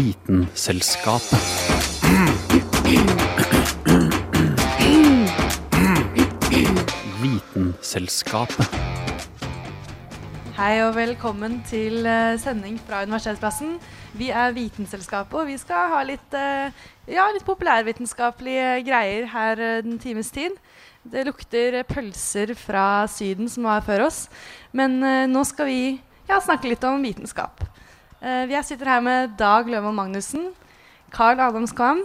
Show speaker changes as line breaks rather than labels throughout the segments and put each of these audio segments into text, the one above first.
Vitenselskapet. Vitenselskapet.
Hei og velkommen til eh, sending fra Universitetsplassen. Vi er Vitenselskapet, og vi skal ha litt, eh, ja, litt populærvitenskapelige greier her den en times tid. Det lukter pølser fra Syden som var før oss. Men eh, nå skal vi ja, snakke litt om vitenskap. Eh, vi sitter her med Dag Løvold Magnussen, Carl Adam Skvam,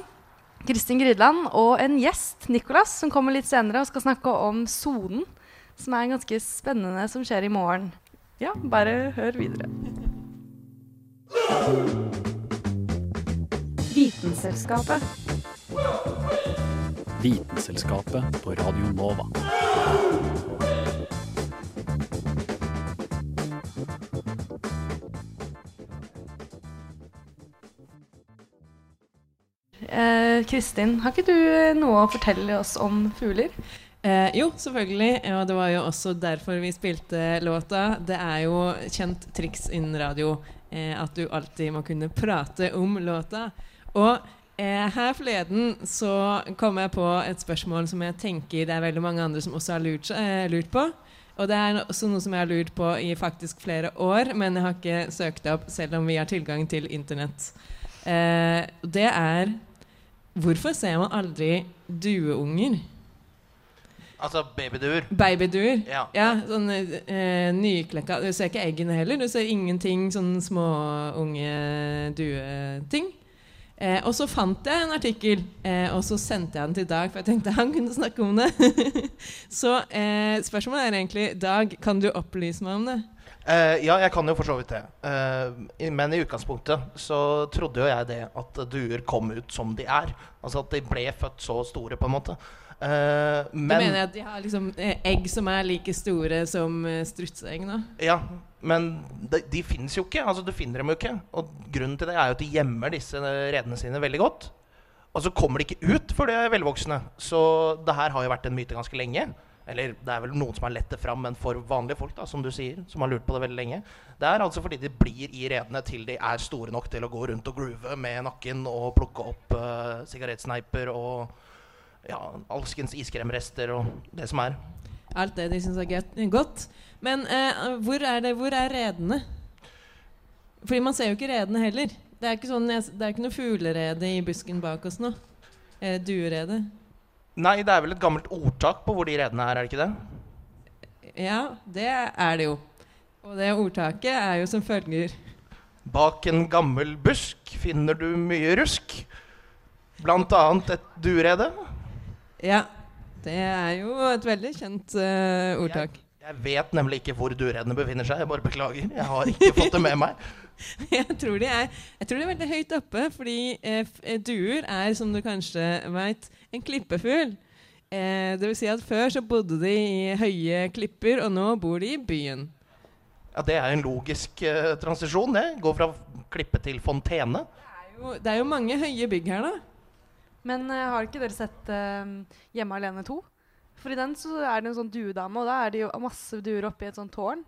Kristin Grydland og en gjest, Nicolas, som kommer litt senere og skal snakke om sonen. Som er ganske spennende som skjer i morgen. Ja, bare hør videre.
Vitenselskapet.
Vitenselskapet på Radio Nova.
Kristin, har ikke du eh, noe å fortelle oss om fugler?
Eh, jo, selvfølgelig. Og det var jo også derfor vi spilte låta. Det er jo kjent triks innen radio eh, at du alltid må kunne prate om låta. Og eh, her forleden så kom jeg på et spørsmål som jeg tenker det er veldig mange andre som også har lurt, eh, lurt på. Og det er også noe som jeg har lurt på i faktisk flere år, men jeg har ikke søkt det opp selv om vi har tilgang til Internett. Eh, det er Hvorfor ser man aldri dueunger?
Altså babyduer.
Babyduer.
Ja.
Ja, sånn eh, nyklekka Du ser ikke eggene heller. Du ser ingenting sånn små unge dueting. Eh, og så fant jeg en artikkel, eh, og så sendte jeg den til Dag, for jeg tenkte han kunne snakke om det. så eh, spørsmålet er egentlig Dag, kan du opplyse meg om det?
Eh, ja, jeg kan jo for så vidt det. Uh, i- men i utgangspunktet så trodde jo jeg det at duer kom ut som de er. Altså at de ble født så store, på en måte. Eh,
Du mener at de har liksom egg som er like store som strutseegg nå?
Ja, men de, de fins jo ikke. Altså Du finner dem jo ikke. Og grunnen til det er jo at de gjemmer disse redene sine veldig godt. Og så kommer de ikke ut før de er velvoksne. Så det her har jo vært en myte ganske lenge. Eller det er vel noen som har lett det fram, men for vanlige folk, da, som du sier, som har lurt på det veldig lenge. Det er altså fordi de blir i redene til de er store nok til å gå rundt og groove med nakken og plukke opp uh, sigarettsneiper og ja, alskens iskremrester og det som er.
Alt det de syns er godt. Men uh, hvor, er det, hvor er redene? Fordi man ser jo ikke redene heller. Det er ikke, sånn, det er ikke noe fuglerede i busken bak oss nå. Eh, duerede.
Nei, det er vel et gammelt ordtak på hvor de redene er, er det ikke det?
Ja, det er det jo. Og det ordtaket er jo som følger
Bak en gammel busk finner du mye rusk. Blant annet et duerede.
Ja. Det er jo et veldig kjent uh, ordtak.
Jeg vet nemlig ikke hvor dueredene befinner seg. Jeg bare beklager. Jeg har ikke fått det med meg.
Jeg tror, de er, jeg tror de er veldig høyt oppe, fordi eh, eh, duer er, som du kanskje veit, en klippefugl. Eh, det vil si at før så bodde de i høye klipper, og nå bor de i byen.
Ja, Det er en logisk eh, transisjon, det. Gå fra klippe til fontene.
Det er jo, det er jo mange høye bygg her, da.
Men eh, har ikke dere sett eh, Hjemme alene 2? For i den så er det en sånn duedame, og da er det jo masse duer oppi et sånt tårn.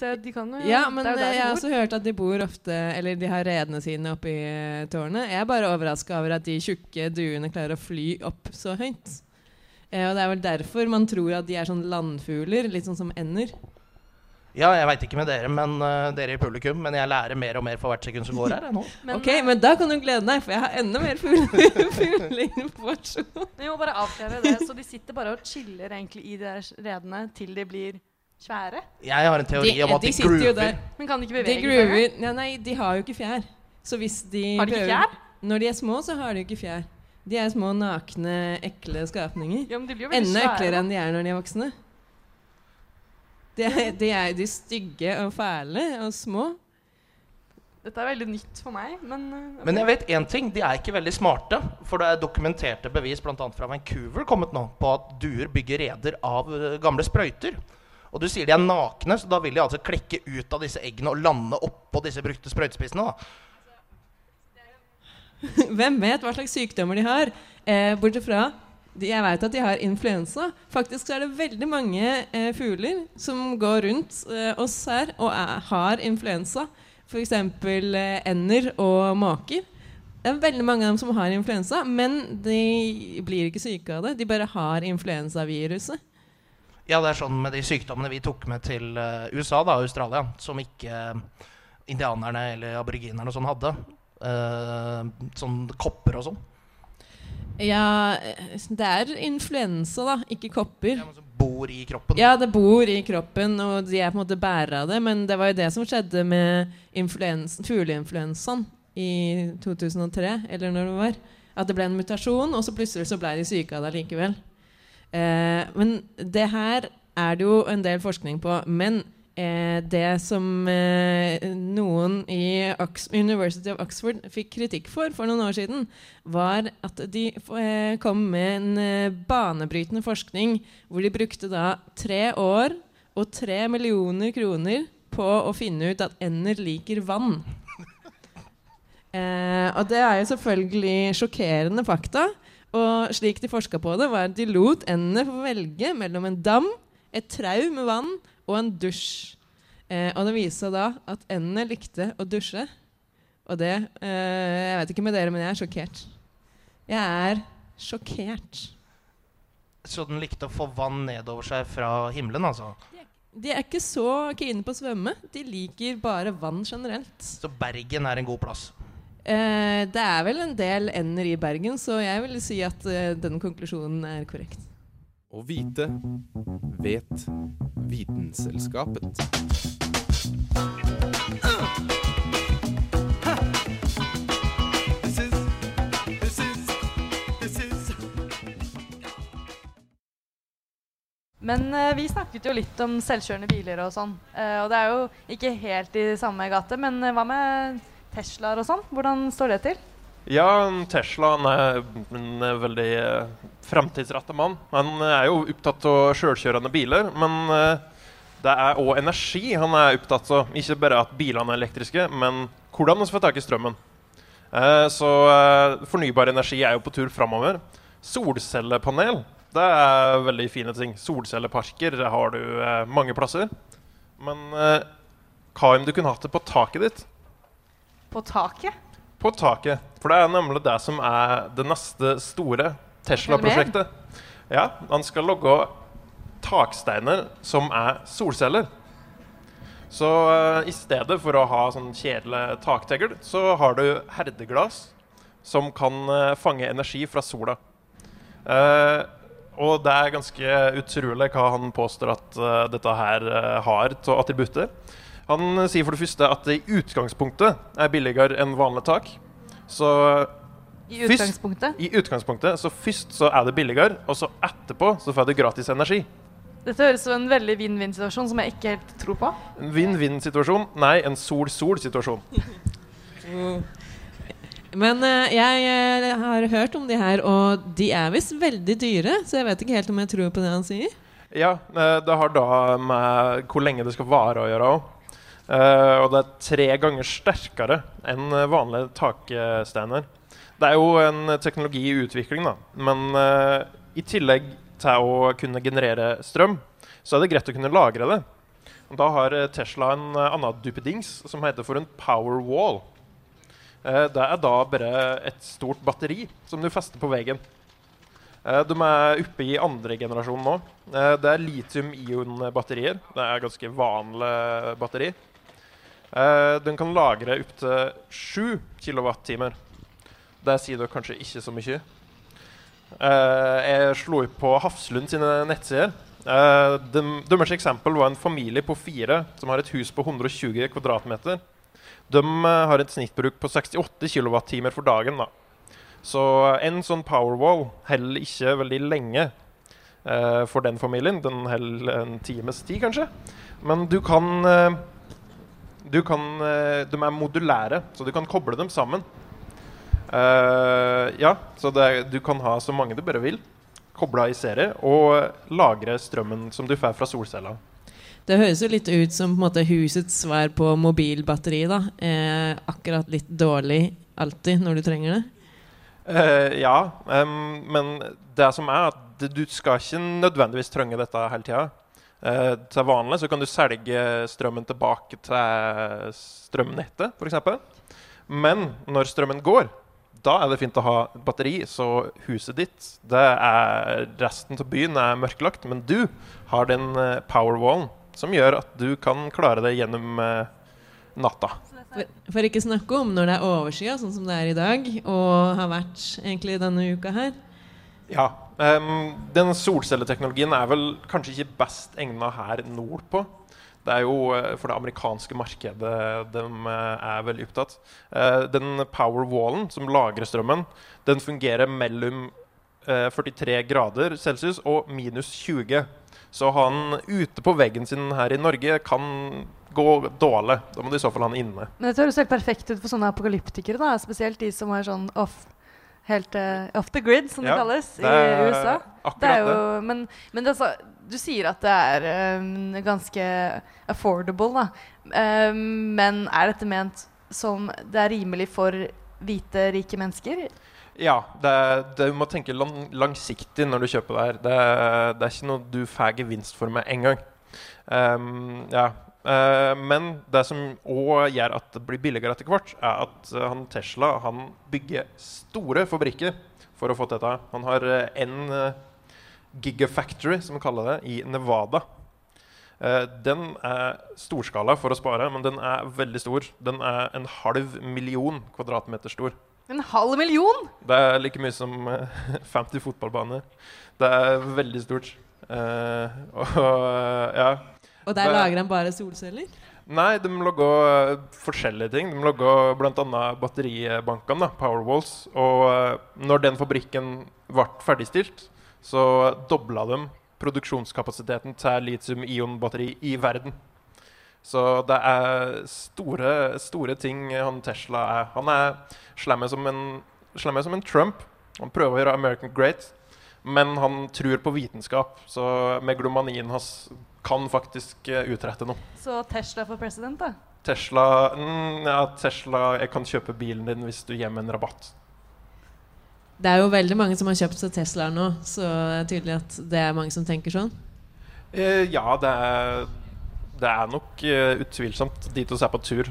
Så de kan jo
Ja, men
det er jo
eh,
der
jeg har også hørt at de bor ofte Eller de har redene sine oppi eh, tårnet. Jeg er bare overraska over at de tjukke duene klarer å fly opp så høyt. Eh, og det er vel derfor man tror at de er sånn landfugler, litt sånn som ender.
Ja, jeg veit ikke med dere, men uh, dere i publikum, men jeg lærer mer og mer for hvert sekund som går her. nå.
Men,
ok, men da kan du glede deg, for jeg har enda mer fugle- fugleinformasjon.
Vi må bare avklare det. Så de sitter bare og chiller egentlig i de redene til de blir svære?
Jeg har en teori
De-
om at
de
de, groover.
der.
Men kan de ikke bevege seg?
groover ja, Nei, de har jo ikke fjær. Så hvis de
Har de ikke
prøver-
fjær?
Når de er små, så har de jo ikke fjær. De er små, nakne, ekle skapninger.
Ja, men de blir jo veldig
Enda
svære.
eklere enn de er når de er voksne. De er, de er de stygge og fæle og små.
Dette er veldig nytt for meg, men okay.
Men jeg vet én ting. De er ikke veldig smarte. For det er dokumenterte bevis bl.a. fra Vancouver kommet nå på at duer bygger reder av eh, gamle sprøyter. Og du sier de er nakne, så da vil de altså klekke ut av disse eggene og lande oppå disse brukte sprøytespissene.
Hvem vet hva slags sykdommer de har? Eh, bortsett fra Jeg vet at de har influensa. Faktisk er det veldig mange eh, fugler som går rundt eh, oss her og er, har influensa. F.eks. Eh, ender og måker. Det er veldig mange av dem som har influensa, men de blir ikke syke av det. De bare har influensaviruset.
Ja, det er sånn med de sykdommene vi tok med til uh, USA, da, Australia, som ikke uh, indianerne eller aboriginerne og sånn hadde. Uh, sånn kopper og sånn.
Ja, det er influensa, da, ikke kopper.
Ja, men som bor i kroppen.
Ja, det bor i kroppen, og de er på en måte bærere av det. Men det var jo det som skjedde med fugleinfluensaen i 2003, eller når det var. At det ble en mutasjon, og så plutselig så ble de syke av det likevel. Eh, men det her er det jo en del forskning på. Men eh, det som eh, noen i Ox University of Oxford fikk kritikk for for noen år siden, var at de eh, kom med en eh, banebrytende forskning hvor de brukte da tre år og tre millioner kroner på å finne ut at ender liker vann. Eh, og det er jo selvfølgelig sjokkerende fakta. Og slik de forska på det, var at de lot endene få velge mellom en dam, et trau med vann og en dusj. Eh, og det viste seg da at endene likte å dusje. Og det eh, Jeg vet ikke med dere, men jeg er sjokkert. Jeg er sjokkert.
Så den likte å få vann nedover seg fra himmelen, altså?
De er ikke så keene på å svømme. De liker bare vann generelt.
Så Bergen er en god plass?
Eh, det er vel en del ender i Bergen, så jeg vil si at eh, denne konklusjonen er korrekt.
Å vite vet Vitenselskapet.
Men eh, vi snakket jo litt om selvkjørende biler og sånn. Eh, og det er jo ikke helt i samme gate, men eh, hva med Teslaer og sånn? Hvordan står det til?
Ja, Tesla han er en veldig uh, framtidsretta mann. Han er jo opptatt av sjølkjørende biler, men uh, det er òg energi han er opptatt av. Ikke bare at bilene er elektriske, men hvordan vi får tak i strømmen. Uh, så fornybar energi er jo på tur framover. Solcellepanel det er veldig fine ting. Solcelleparker har du mange plasser. Men hva om du kunne hatt det på taket ditt?
På taket?
På taket. For det er nemlig det som er det neste store Tesla-prosjektet. Ja, Han skal logge taksteiner som er solceller. Så uh, i stedet for å ha sånn kjedelig taktegl, så har du herdeglass som kan uh, fange energi fra sola. Uh, og det er ganske utrolig hva han påstår at dette her har til attributter. Han sier for det første at det i utgangspunktet er billigere enn vanlig tak. Så
I utgangspunktet?
Først, I utgangspunktet, Så først så er det billigere, og så etterpå så får du gratis energi.
Dette høres ut som en veldig vinn-vinn-situasjon som jeg ikke helt tror på.
En vinn-vinn-situasjon? Nei, en sol-sol-situasjon.
Men uh, jeg, jeg, har hørt om de her, og de er visst veldig dyre. Så jeg vet ikke helt om jeg tror på det han sier.
Ja, uh, det har da med hvor lenge det skal vare å gjøre òg. Uh, og det er tre ganger sterkere enn vanlige takstander. Det er jo en teknologi i utvikling, da. Men i tillegg til å kunne generere strøm, så er det greit å kunne lagre det. Og da har Tesla en annen duppedings som heter for en powerwall. Uh, det er da bare et stort batteri som du fester på veggen. Eh, de er oppe i andre generasjon nå. Eh, det er litium-ion-batterier. Det er ganske vanlig batteri. Den kan lagre opptil 7 kWt. Det sier dere kanskje ikke så mye. Jeg slo opp på Hafslund sine nettsider. Deres eksempel var en familie på fire som har et hus på 120 kvadratmeter. De eh, har et snittbruk på 68 kWt for dagen. da. Så en sånn Powerwall holder ikke veldig lenge eh, for den familien. Den holder en times tid, kanskje. Men du kan, eh, kan eh, De er modulære, så du kan koble dem sammen. Uh, ja, så det, du kan ha så mange du bare vil, kobla i serie, og lagre strømmen som du får fra solceller.
Det høres jo litt ut som måte, husets svar på mobilbatteri. da eh, Akkurat litt dårlig alltid når du trenger det.
Uh, ja, um, men det som er at du skal ikke nødvendigvis trenge dette hele tida. Eh, til vanlig så kan du selge strømmen tilbake til strømnettet, f.eks. Men når strømmen går, da er det fint å ha batteri, så huset ditt det er Resten av byen er mørklagt, men du har den eh, powerwallen som gjør at du kan klare det gjennom eh, natta.
For, for ikke snakke om når det er overskya, sånn som det er i dag, og har vært egentlig denne uka her.
Ja. Ehm, den solcelleteknologien er vel kanskje ikke best egna her nordpå. Det er jo eh, for det amerikanske markedet de eh, er veldig opptatt. Eh, den powerwallen som lagrer strømmen, den fungerer mellom eh, 43 grader celsius og minus 20. Så han ute på veggen sin her i Norge kan gå dårlig. Da må du i så fall ha han inne.
Men dette høres helt perfekt ut for sånne apokalyptikere, da. Spesielt de som er sånn off, helt uh, off the grid, som
Ja,
det kalles i
Det er
USA. Det jo, men men det, er så- du sier at det er um, ganske affordable, da. Um, men er dette ment som det er rimelig for hvite, rike mennesker?
Ja, det, det, du må tenke lang, langsiktig når du kjøper det her. Det, det er ikke noe du får gevinst for med en gang. Ehm, ja. Uh, men det som òg gjør at det blir billigere etter hvert, er at eh, han Tesla han bygger store fabrikker for å få til dette. Han har eh, en eh, gigafactory, som vi kaller det, i Nevada. Uh, den er storskala for å spare, men den er veldig stor. Den er en halv million kvadratmeter stor.
En halv million!
Det er like mye som eh, 50 fotballbaner. Det er veldig stort. Uh, og ja.
Og der lager han bare solceller.
Nei, de lager uh, forskjellige ting. De lager bl.a. batteribankene, Powerwalls. Og eh, når den fabrikken ble ferdigstilt, så dobla de produksjonskapasiteten til litium-ion-batteri i verden. Så det er store, store ting han Tesla er. Han er slemme som en, slemme som en Trump. Han prøver å gjøre American great, men han tror på vitenskap. Så meglomanien hans kan faktisk eh, utrette noe.
Så Tesla for president, da?
Tesla mm, Ja, Tesla Jeg kan kjøpe bilen din hvis du gir meg en rabatt.
Det er jo veldig mange som har kjøpt seg Teslaer nå, så det er tydelig at det er mange som tenker sånn.
Eh, ja, det er, det er nok uh, utvilsomt dit vi er på tur.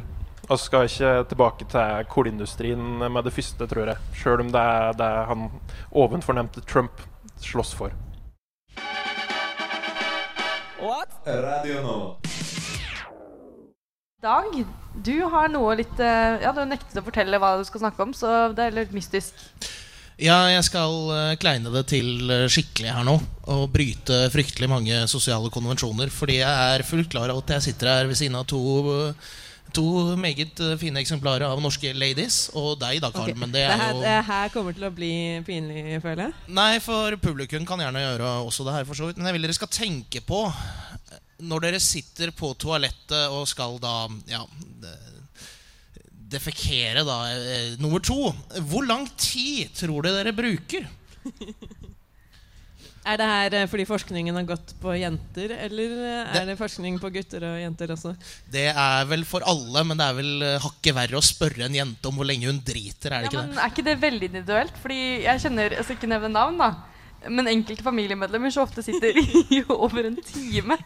Vi skal ikke tilbake til kullindustrien med det første, tror jeg. Sjøl om det er det han ovenfornevnte Trump slåss for.
Radio nå.
Dag, du har noe litt eh, Ja, du nektet å fortelle hva du skal snakke om, så det er litt mystisk.
Ja, jeg skal eh, kleine det til eh, skikkelig her nå. Og bryte fryktelig mange sosiale konvensjoner. Fordi jeg er fullt klar over at jeg sitter her ved siden av to, to meget eh, fine eksemplarer av norske ladies. Og deg, da, Carl.
Okay.
Men det er jo
det her kommer til å bli pinlig, føler jeg.
Nei, for publikum kan gjerne gjøre også det her, for så vidt. Men jeg vil dere skal tenke på når dere sitter på toalettet og skal da ja, defekere, da, eh, nummer to. Hvor lang tid tror dere dere bruker?
Er det her eh, fordi forskningen har gått på jenter, eller er
Det-
det forskning på gutter og jenter også?
Det er vel for alle, men det er vel eh, hakket verre å spørre en jente om hvor lenge hun driter, er det
Ja,
ikke
men
det?
Er ikke det veldig individuelt? Fordi jeg kjenner, Jeg skal ikke nevne navn, da. Men enkelte familiemedlemmer så ofte sitter i over en time.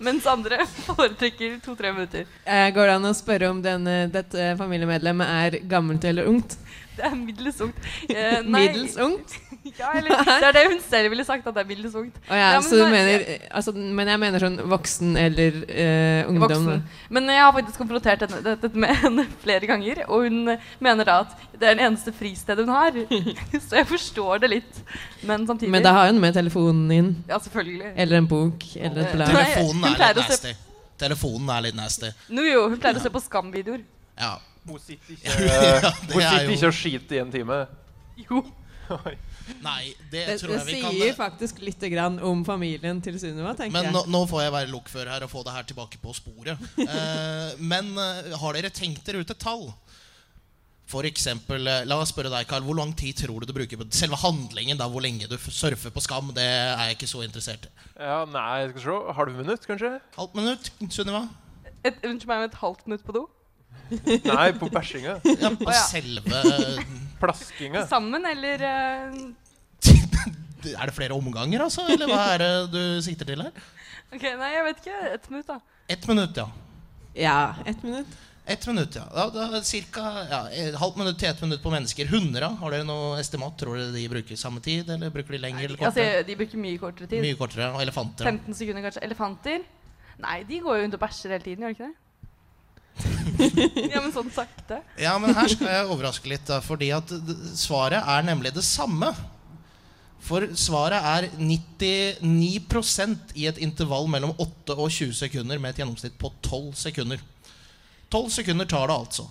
Mens andre foretrekker to-tre minutter.
Eh, går det an å spørre om denne, dette familiemedlemmet er gammelt eller ungt?
Det er middels ungt. Eh,
Middels ungt?
Ja, eller, det er det hun selv ville sagt, at det er middels ungt.
Oh, ja,
Ja, men
så du mener altså, Men jeg mener sånn voksen eller eh, ungdom.
Voksen. Men jeg har faktisk konfrontert henne- dette med henne flere ganger, og hun mener da at det er det eneste fristedet hun har. Så jeg forstår det litt. Men samtidig
Men da har hun med telefonen din.
Ja, selvfølgelig.
Eller en bok. Eller et
Eh,
blad.
Telefonen er litt nasty. Telefonen er litt nasty.
No, jo, hun pleier å se på Skam-videoer.
Ja.
Hun sitter ikke,
det
hun
er
sitter ikke og skiter i en time.
Jo.
Nei, det,
Det,
tror
det
jeg vi
sier faktisk litt grann om familien til Sunniva,
Men nå, nå får jeg være lokfører her og få det her tilbake på sporet. Eh, men eh, har dere tenkt dere ut et tall? For eksempel, eh, La oss spørre deg, Karl. Hvor lang tid tror du du bruker på selve handlingen? da, Hvor lenge du surfer på Skam? Det er jeg ikke så interessert i.
Ja, nei, skal vi se. Halvt minutt, kanskje?
Halvt minutt, Sunniva?
Et, unnskyld meg, et halvt minutt på do?
Nei, på bæsjinga.
Ja, på
Å, ja.
selve
Plaskinga.
Sammen, eller eh,
Er det flere omganger, altså? Eller hva er det du sikter til her?
Ok, Nei, jeg vet ikke. Ett minutt, da.
Ett minutt, ja.
Ja, ett minutt.
Ett minutt, ja. Da, da, cirka ja, et halvt minutt til ett minutt på mennesker. Hunder. Har dere noe estimat? Tror dere de bruker samme tid, eller bruker de lenger eller
Altså, de bruker mye kortere tid.
Mye kortere. Og elefanter?
15 sekunder, kanskje. Elefanter? Nei, de går jo rundt og bæsjer hele tiden, gjør de ikke det? ja, men sånn sakte.
Ja, men her skal jeg overraske litt, da, fordi at svaret er nemlig det samme. For svaret er 99% i et intervall mellom 8 og 20 sekunder med et gjennomsnitt på 12 sekunder. 12 sekunder tar det altså.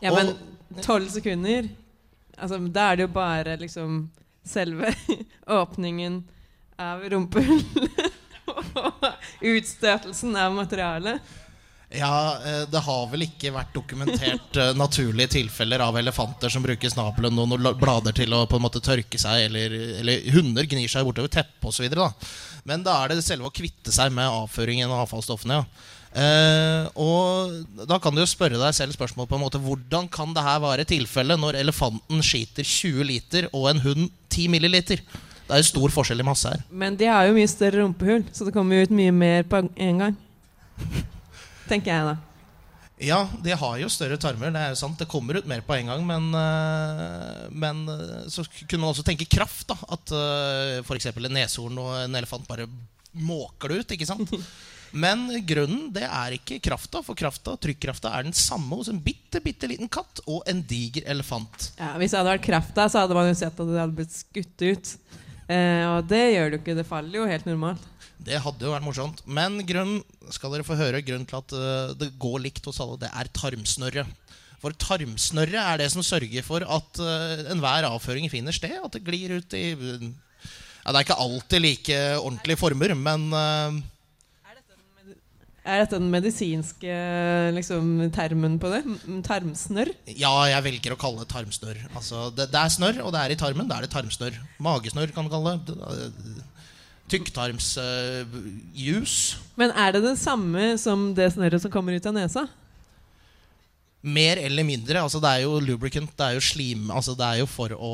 Ja,
Og-
men tolv sekunder altså, Da er det jo bare liksom selve åpningen av rumpehullet og utstøtelsen av materialet.
Ja, eh, det har vel ikke vært dokumentert eh, naturlige tilfeller av elefanter som bruker snabelen og noen blader til å på en måte tørke seg, eller, eller hunder gnir seg bortover teppet osv. Men da er det selve å kvitte seg med avføringen og avfallsstoffene. ja. Eh, og da kan du jo spørre deg selv spørsmål på en måte Hvordan kan det her være tilfellet når elefanten skiter 20 liter og en hund 10 milliliter? Det er jo stor forskjell i masse her.
Men de har jo mye større rumpehull, så det kommer jo ut mye mer på en gang. Tenker jeg, da.
Ja, de har jo større tarmer. Det er jo sant, det kommer ut mer på en gang. Men, øh, men øh, så kunne man også tenke kraft. da At øh, f.eks. en neshorn og en elefant bare måker det ut. ikke sant? Men grunnen det er ikke krafta, for krafta, trykkrafta er den samme hos en bitte, bitte liten katt og en diger elefant.
Ja, hvis det hadde vært krafta, så hadde man jo sett at det hadde blitt skutt ut. Eh, og det gjør det jo ikke. Det faller jo helt normalt.
Det hadde jo vært morsomt. Men grunnen skal dere få høre grunnen til at øh, det går likt hos alle, det er tarmsnørre. For tarmsnørre er det som sørger for at øh, enhver avføring finner sted. At det glir ut i ja, Det er ikke alltid like ordentlige former, men øh,
Er dette den medisinske liksom, termen på det? Tarmsnørr?
ja, jeg velger å kalle det tarmsnørr. Altså, det, det er snørr, og det er i tarmen. Da er det tarmsnørr. Magesnørr kan du kalle det. Det. Uh,
Men er det det samme som det snørret som kommer ut av nesa?
Mer eller mindre. altså Det er jo lubricant, det er jo slim. altså Det er jo for å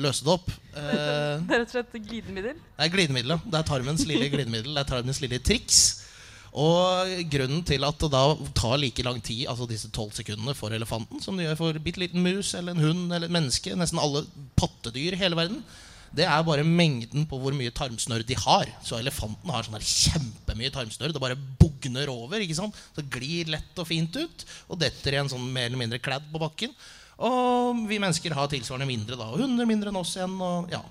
løse det opp. Eh,
Det er rett og slett glidemiddel.
det er glidemiddelet. Det er tarmens lille glidemiddel. Det er tarmens lille triks. Og grunnen til at det da tar like lang tid, altså disse tolv sekundene, for elefanten som det gjør for bitte liten mus eller en hund eller et menneske, nesten alle pattedyr i hele verden, det er bare mengden på hvor mye tarmsnørr de har. Så elefanten har sånn kjempemye tarmsnørr. Det bare bugner over. ikke sant? Så glir lett og fint ut og detter i en sånn mer eller mindre kladd på bakken. Og vi mennesker har tilsvarende mindre da. Og hunder mindre enn oss igjen. og ja.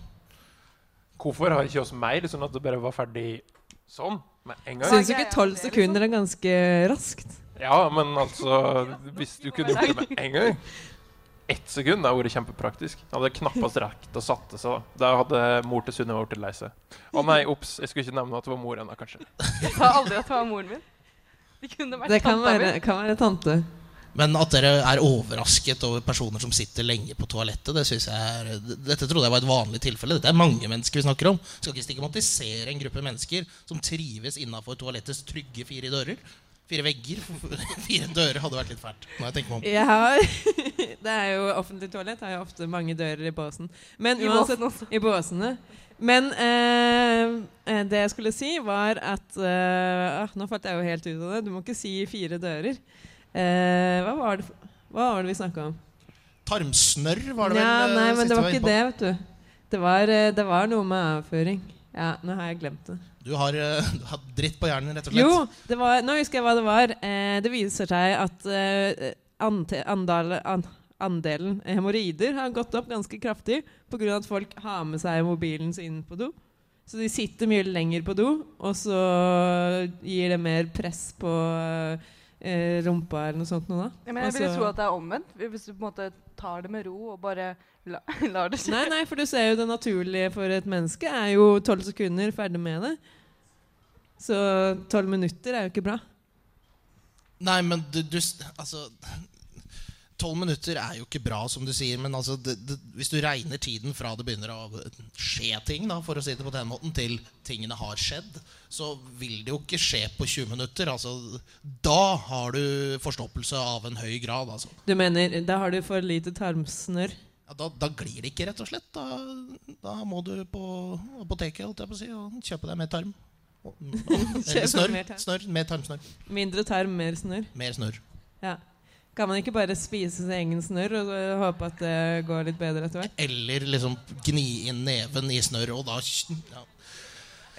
Hvorfor har ikke oss mer, sånn at det bare var ferdig sånn med en gang?
Syns du ikke tolv sekunder er ganske raskt?
Ja, men altså Hvis du kunne gjort det med en gang Ett sekund hadde vært kjempepraktisk. Jeg hadde knappast rekt å satte seg. Da Da hadde mor til Sunniva blitt lei seg. Å nei, ops, jeg skulle ikke nevne at det var mor ennå, kanskje.
Jeg sa aldri at det var moren min. Det kunne vært
Det kan
tanta
være,
mi.
kan være tante.
Men at dere er overrasket over personer som sitter lenge på toalettet, det synes jeg er, dette trodde jeg var et vanlig tilfelle. Dette er mange mennesker vi snakker om. Skal ikke stigmatisere en gruppe mennesker som trives innafor toalettets trygge fire dører. Fire vegger. Fire dører hadde vært litt fælt. Når jeg tenker meg om.
Ja, det er jo Offentlig toalett har jo ofte mange dører i båsen. Men
I
uansett,
båsen også.
I båsene. Men eh, eh, det jeg skulle si, var at eh, ah, Nå falt jeg jo helt ut av det. Du må ikke si fire dører. Eh, hva, var det, hva var det vi snakka om?
Tarmsnørr var det vel?
Ja,
eh,
nei, men det var ikke det, vet du. Det var, eh, det var noe med avføring. Ja, nå har jeg glemt det.
Du har, eh, du har dritt på hjernen, rett og slett.
Jo, var, nå husker jeg hva det var. Eh, det viser seg at eh, ante, andale, an, andelen hemoroider har gått opp ganske kraftig pga. at folk har med seg mobilen sin på do. Så de sitter mye lenger på do, og så gir det mer press på eh, rumpa eller noe sånt. Noe, da.
Ja, men jeg ville
Og
tro at det er omvendt. Hvis du på en måte tar det med ro og bare la, lar det skje.
Nei, nei, for du ser jo det naturlige for et menneske er jo tolv sekunder ferdig med det. Så tolv minutter er jo ikke bra.
Nei, men du, du Altså Tolv minutter er jo ikke bra, som du sier. Men altså, det, det, hvis du regner tiden fra det begynner å skje ting, da, for å si det på den måten, til tingene har skjedd, så vil det jo ikke skje på 20 minutter. Altså, da har du forstoppelse av en høy grad. Altså.
Du mener da har du for lite tarmsnørr?
Ja, da, da glir det ikke, rett og slett. Da, da må du på apoteket si, og kjøpe deg mer tarm.
Eller snør,
Mer tarm.
Snør, Mer tarmsnørr.
Mindre tarm, mer snørr.
Mer snørr.
Ja. Kan man ikke bare spise sin egen snørr og håpe at det går litt bedre etter hvert?
Eller liksom gni inn neven i snørret, og da ja.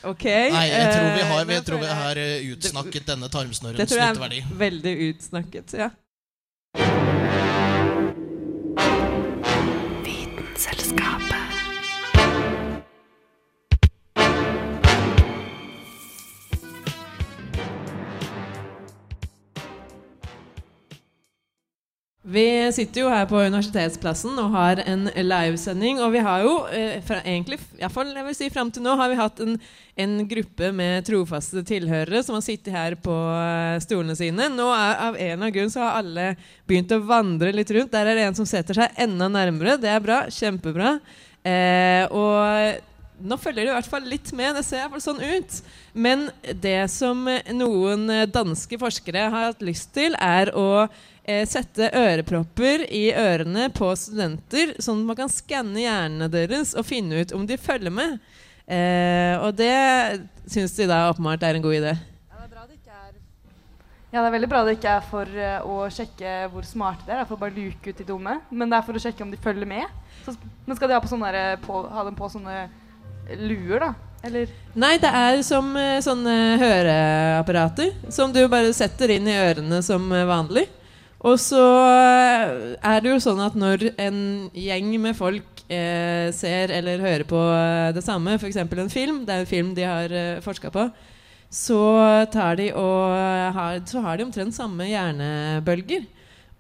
Ok.
Nei, jeg tror vi har,
eh,
vi
nå
tror vi har eh, utsnakket denne
Det tror jeg er veldig utsnakket. ja. Vi sitter jo her på Universitetsplassen og har en livesending. Og vi har jo, eh, fra, egentlig, i hvert fall jeg vil si frem til nå, har vi hatt en, en gruppe med trofaste tilhørere som har sittet her på eh, stolene sine. Nå er, av en av grunn så har alle begynt å vandre litt rundt. Der er det en som setter seg enda nærmere. Det er bra. Kjempebra. Eh, og nå følger det i hvert fall litt med. Det ser i hvert fall sånn ut. Men det som noen danske forskere har hatt lyst til, er å eh, sette ørepropper i ørene på studenter, sånn at man kan skanne hjernene deres og finne ut om de følger med. Eh, og det syns de da åpenbart er en god idé.
Ja, det er veldig bra det ikke er for eh, å sjekke hvor smarte de er, det er for å bare luke ut de dumme. Men det er for å sjekke om de følger med. Så, men skal de ha, på sånne, der, på, ha dem på sånne luer, da? Eller
Nei, det er som eh, sånne høreapparater som du bare setter inn i ørene som eh, vanlig. Og så eh, er det jo sånn at når en gjeng med folk eh, ser eller hører på eh, det samme, f.eks. en film, det er en film de har eh, forska på, så tar de og eh, har, så har de omtrent samme hjernebølger.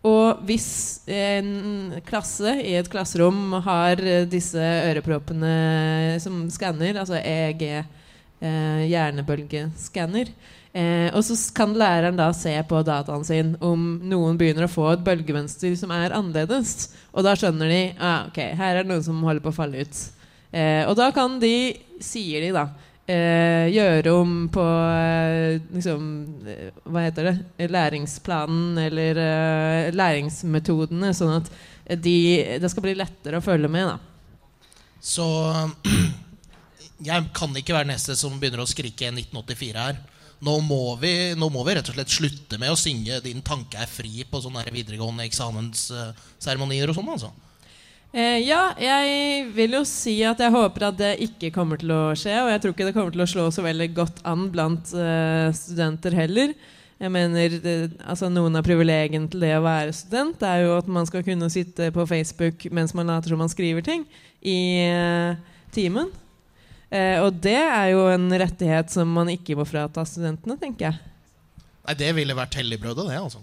Og hvis en klasse i et klasserom har disse øreproppene som skanner, altså EEG, eh, hjernebølgeskanner, eh, og så kan læreren da se på dataen sin om noen begynner å få et bølgemønster som er annerledes. Og da skjønner de ah, ok, her er det noen som holder på å falle ut. Eh, og da kan de, sier de da, eh, gjøre om på eh, liksom, eh, Hva heter det? Læringsplanen eller eh, læringsmetodene, sånn at de, det skal bli lettere å følge med. da
Så jeg kan ikke være neste som begynner å skrike 1984 her. Nå må, vi, nå må vi rett og slett slutte med å synge 'Din tanke er fri' på sånne videregående eksamensseremonier og sånn. altså.
Eh, ja, jeg vil jo si at jeg håper at det ikke kommer til å skje. Og jeg tror ikke det kommer til å slå så veldig godt an blant eh, studenter heller. Jeg mener, det, altså Noen av privilegiene til det å være student er jo at man skal kunne sitte på Facebook mens man later som man skriver ting i eh, timen. Eh, og det er jo en rettighet som man ikke må frata studentene, tenker jeg.
Nei, Det ville vært helligbrødet, det. altså.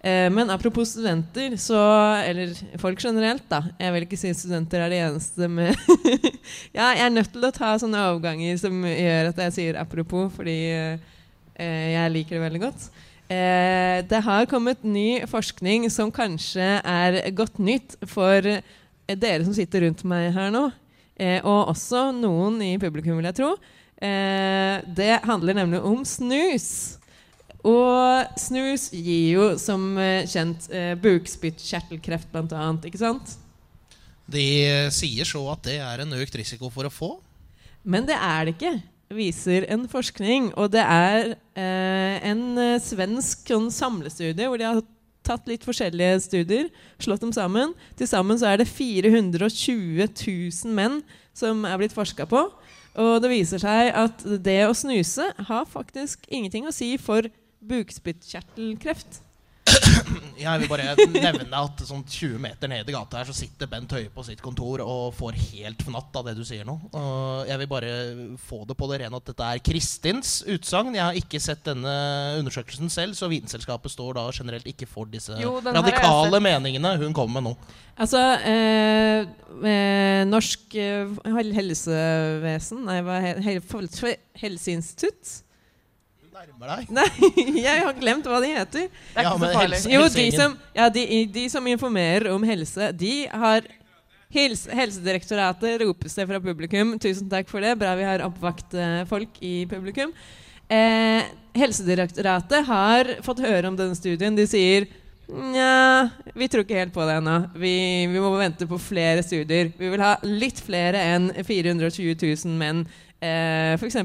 Eh, men apropos studenter, så Eller folk generelt, da. Jeg vil ikke si studenter er de eneste med Ja, jeg er nødt til å ta sånne overganger som gjør at jeg sier apropos, fordi eh, jeg liker det veldig godt. Eh, det har kommet ny forskning som kanskje er godt nytt for dere som sitter rundt meg her nå. Eh, og også noen i publikum, vil jeg tro. Eh, det handler nemlig om snus. Og snus gir jo som eh, kjent eh, bukspyttkjertelkreft bl.a. Ikke sant?
De sier så at det er en økt risiko for å få.
Men det er det ikke, viser en forskning. Og det er eh, en eh, svensk sånn samlestudie hvor de har tatt litt forskjellige studier, slått dem sammen. Til sammen så er det 420 000 menn som er blitt forska på. Og det viser seg at det å snuse har faktisk ingenting å si for bukspyttkjertelkreft.
Jeg vil bare nevne at sånn 20 meter ned i gata her så sitter Bent Høie på sitt kontor og får helt fnatt av det du sier nå. Og jeg vil bare få det på det rene at dette er Kristins utsagn. Jeg har ikke sett denne undersøkelsen selv, så Vitenselskapet står da generelt ikke for disse
Jo,
radikale meningene hun kommer med nå.
Altså eh, eh, Norsk eh, helsevesen Nei, hva he, hel, Helseinstitutt?
Nærmer deg.
Nei, jeg har glemt hva de heter.
Det er
Ja,
ikke så farlig.
helse-
Jo, de som, ja, de, de som informerer om helse, de har Helse, Helsedirektoratet ropes det fra publikum. Tusen takk for det. Bra vi har oppvaktfolk i publikum. Eh, Helsedirektoratet har fått høre om denne studien. De sier Nja, vi tror ikke helt på det ennå. Vi, vi må vente på flere studier. Vi vil ha litt flere enn 420 000 menn. Eh, F.eks.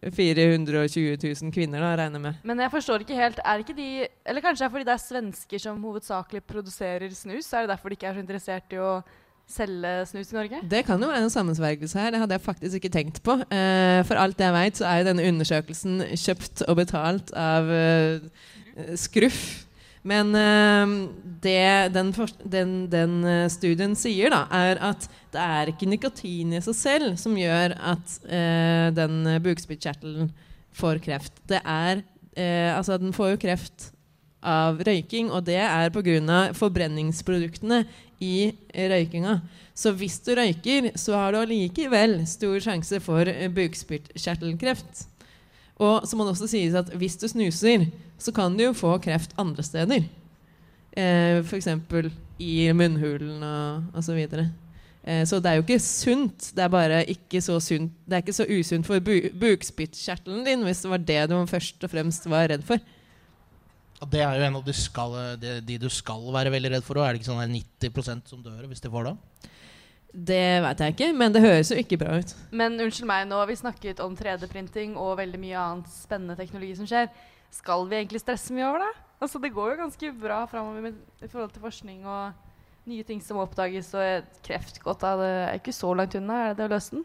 420 000 kvinner, da, regner jeg med.
Men jeg forstår ikke helt Er ikke de Eller kanskje det er fordi det er svensker som hovedsakelig produserer snus? Er det derfor de ikke er så interessert i å selge snus i Norge?
Det kan jo være en sammensvergelse her. Det hadde jeg faktisk ikke tenkt på. Eh, for alt jeg vet, så er jo denne undersøkelsen kjøpt og betalt av eh, Skruff. Men eh, det den, den, den eh, studien sier, da, er at det er ikke nikotin i seg selv som gjør at eh, den eh, bukspyttkjertelen får kreft. Det er Altså, den får jo kreft av røyking, og det er pga. forbrenningsproduktene i røykinga. Så hvis du røyker, så har du allikevel stor sjanse for bukspyttkjertelkreft. Og så må det også sies at hvis du snuser, så kan du jo få kreft andre steder. Eh, F.eks. i munnhulen og osv. Eh, så det er jo ikke sunt. Det er bare ikke så sunt Det er ikke så usunt for bu bukspyttkjertelen din hvis det var det du først og fremst var redd for.
Det er jo en av de, skal, de, de du skal være veldig redd for òg. Er det ikke sånn 90% som dør hvis de får det?
Det vet jeg ikke, men det høres jo ikke bra ut.
Men unnskyld meg, nå har vi snakket om 3D-printing og veldig mye annet spennende teknologi som skjer. Skal vi egentlig stresse mye over det? Altså, det går jo ganske bra framover i forhold til forskning og nye ting som oppdages, og et kreftgodt av det er ikke så langt unna. Er det det å løse den?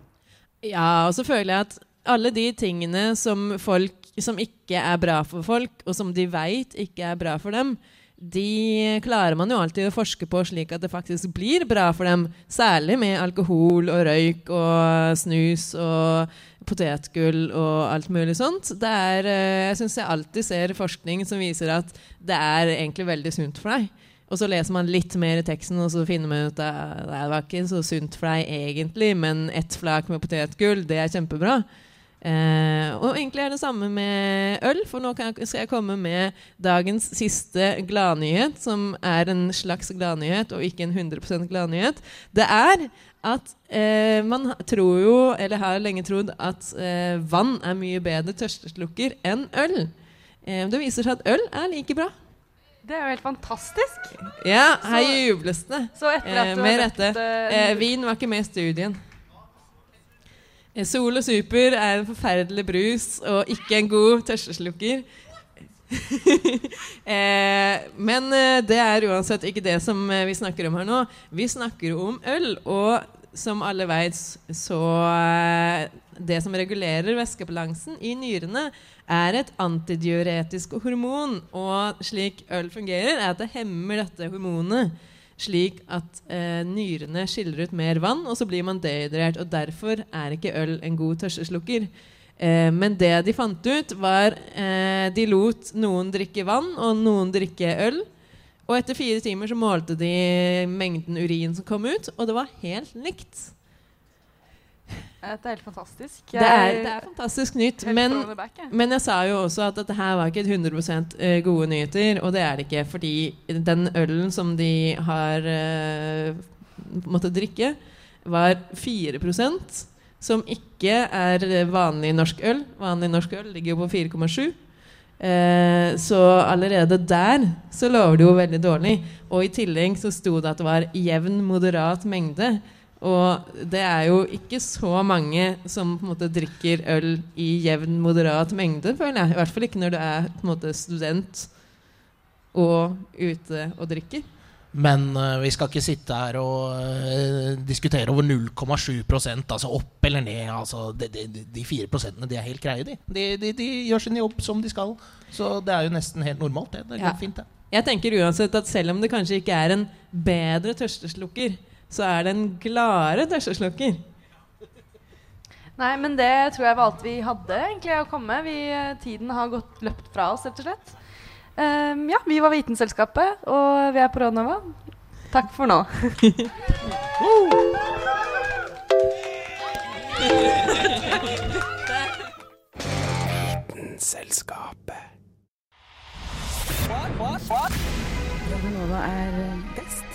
Ja, og så føler jeg at alle de tingene som folk som ikke er bra for folk, og som de veit ikke er bra for dem, de klarer man jo alltid å forske på slik at det faktisk blir bra for dem. Særlig med alkohol og røyk og snus og potetgull og alt mulig sånt. Er, eh, jeg syns jeg alltid ser forskning som viser at det er egentlig veldig sunt for deg. Og så leser man litt mer i teksten, og så finner man ut at det var ikke så sunt for deg egentlig, men ett flak med potetgull, det er kjempebra. Eh, og egentlig er det samme med øl, for nå jeg, skal jeg komme med dagens siste gladnyhet, som er en slags gladnyhet og ikke en 100% gladnyhet. Det er at eh, man tror jo, eller har lenge trodd, at eh, vann er mye bedre tørsteslukker enn øl. Eh, det viser seg at øl er like bra.
Det er jo helt fantastisk.
Ja, her jubles det.
Så etter at
Eh,
du
med
har
rette.
Eh,
vin var ikke med i studien. Sol og Super er en forferdelig brus og ikke en god tørsteslukker. eh, men eh, det er uansett ikke det som eh, vi snakker om her nå. Vi snakker om øl, og som alle veit, så eh, Det som regulerer væskebalansen i nyrene, er et antidiuretisk hormon. Og slik øl fungerer, er at det hemmer dette hormonet slik at eh, nyrene skiller ut mer vann, og så blir man dehydrert. Og derfor er ikke øl en god tørsteslukker. Eh, men det de fant ut, var eh, De lot noen drikke vann, og noen drikke øl. Og etter fire timer så målte de mengden urin som kom ut, og det var helt likt.
Dette er helt fantastisk.
Det er, det er fantastisk nytt. Men,
back, jeg.
men jeg sa jo også at dette her var ikke 100 eh, gode nyheter, og det er det ikke. Fordi den ølen som de har uh, måttet drikke, var 4% som ikke er vanlig norsk øl. Vanlig norsk øl ligger jo på 4,7. Eh, så allerede der så lover det jo veldig dårlig. Og i tillegg så sto det at det var jevn, moderat mengde. Og det er jo ikke så mange som på en måte drikker øl i jevn, moderat mengde, føler jeg. I hvert fall ikke når du er på en måte student og ute og drikker.
Men uh, vi skal ikke sitte her og uh, diskutere over 0,7 altså opp eller ned. Altså, de, de, de- 4 prosentene de er helt greie, de. De, de. gjør sin jobb som de skal. Så det er jo nesten helt normalt, det. Det
Ja.
fint, det.
Jeg tenker uansett at selv om det kanskje ikke er en bedre tørsteslukker, så er det en gladere tørsteslukker.
Nei, men det tror jeg var alt vi hadde egentlig å komme. Vi, eh, tiden har gått løpt fra oss, rett og slett. Um, ja, vi var Vitenselskapet, og vi er på Rådnova. Takk for nå.
Selskapet.
Radionova er best.